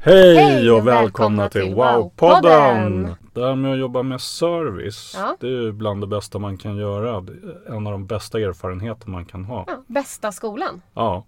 Hej, Hej och välkomna välkomna till Wow-podden! Det här med att jobba med service, Ja. det är ju bland det bästa man kan göra. En av de bästa erfarenheter man kan ha. Ja, bästa skolan. Ja,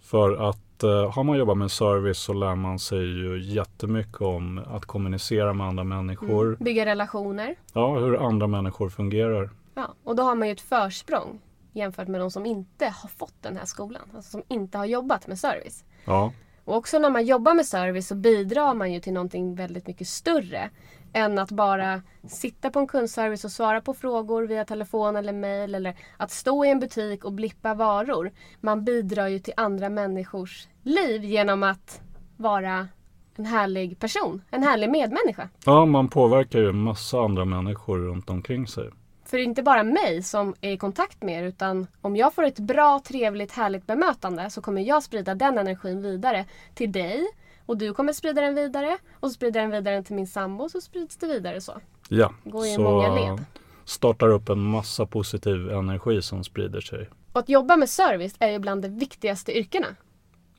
för att eh, har man jobbat med service så lär man sig ju jättemycket om att kommunicera med andra människor. Bygga relationer. Ja, hur andra människor fungerar. Ja, och då har man ju ett försprång jämfört med de som inte har fått den här skolan. Alltså som inte har jobbat med service. Ja, och också när man jobbar med service så bidrar man ju till någonting väldigt mycket större än att bara sitta på en kundservice och svara på frågor via telefon eller mail eller att stå i en butik och blippa varor. Man bidrar ju till andra människors liv genom att vara en härlig person, en härlig medmänniska. ja man påverkar ju en massa andra människor runt omkring sig. För det är inte bara mig som är i kontakt med er utan om jag får ett bra, trevligt, härligt bemötande så kommer jag sprida den energin vidare till dig och du kommer sprida den vidare och så sprider den vidare till min sambo och så sprids det vidare så. Ja, Går i så många led. startar upp en massa positiv energi som sprider sig. Och att jobba med service är ju bland de viktigaste yrkena.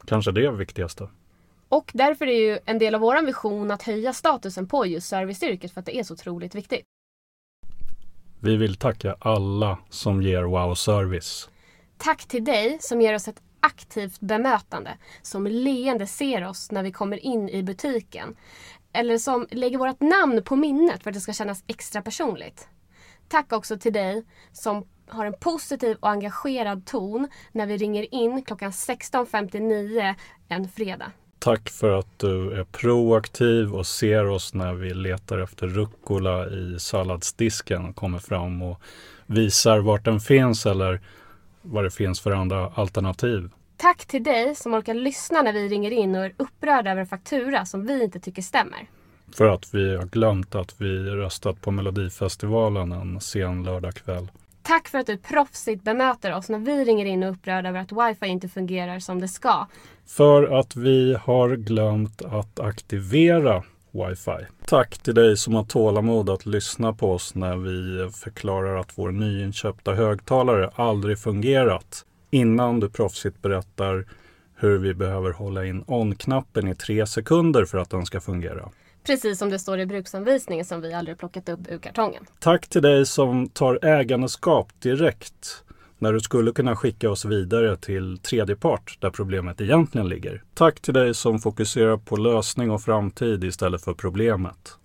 Kanske det viktigaste. Och därför är ju en del av vår vision att höja statusen på just serviceyrket för att det är så otroligt viktigt. Vi vill tacka alla som ger wow-service. Tack till dig som ger oss ett aktivt bemötande, som leende ser oss när vi kommer in i butiken. Eller som lägger vårt namn på minnet för att det ska kännas extra personligt. Tack också till dig som har en positiv och engagerad ton när vi ringer in klockan 16.59 en fredag. Tack för att du är proaktiv och ser oss när vi letar efter rucola i salladsdisken och kommer fram och visar vart den finns eller vad det finns för andra alternativ. Tack till dig som orkar lyssna när vi ringer in och är upprörda över en faktura som vi inte tycker stämmer. För att vi har glömt att vi röstat på Melodifestivalen en sen lördagkväll. Tack för att du proffsigt bemöter oss när vi ringer in och är upprörda över att wifi inte fungerar som det ska. För att vi har glömt att aktivera wifi. Tack till dig som har tålamod att lyssna på oss när vi förklarar att vår nyinköpta högtalare aldrig fungerat. Innan du proffsigt berättar hur vi behöver hålla in on-knappen i tre sekunder för att den ska fungera. Precis som det står i bruksanvisningen som vi aldrig plockat upp ur kartongen. Tack till dig som tar ägandeskap direkt när du skulle kunna skicka oss vidare till tredje part där problemet egentligen ligger. Tack till dig som fokuserar på lösning och framtid istället för problemet.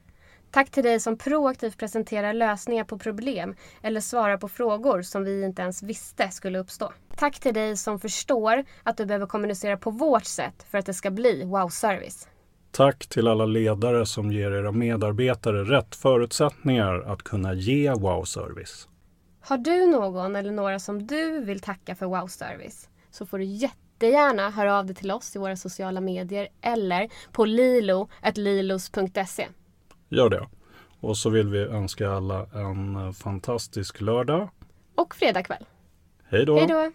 Tack till dig som proaktivt presenterar lösningar på problem eller svarar på frågor som vi inte ens visste skulle uppstå. Tack till dig som förstår att du behöver kommunicera på vårt sätt för att det ska bli wow-service. Tack till alla ledare som ger era medarbetare rätt förutsättningar att kunna ge wow-service. Har du någon eller några som du vill tacka för wow-service så får du jättegärna höra av dig till oss i våra sociala medier eller på lilo.lilos.se. Gör det. Och så vill vi önska alla en fantastisk lördag. Och fredag kväll. Hej då! Hej då!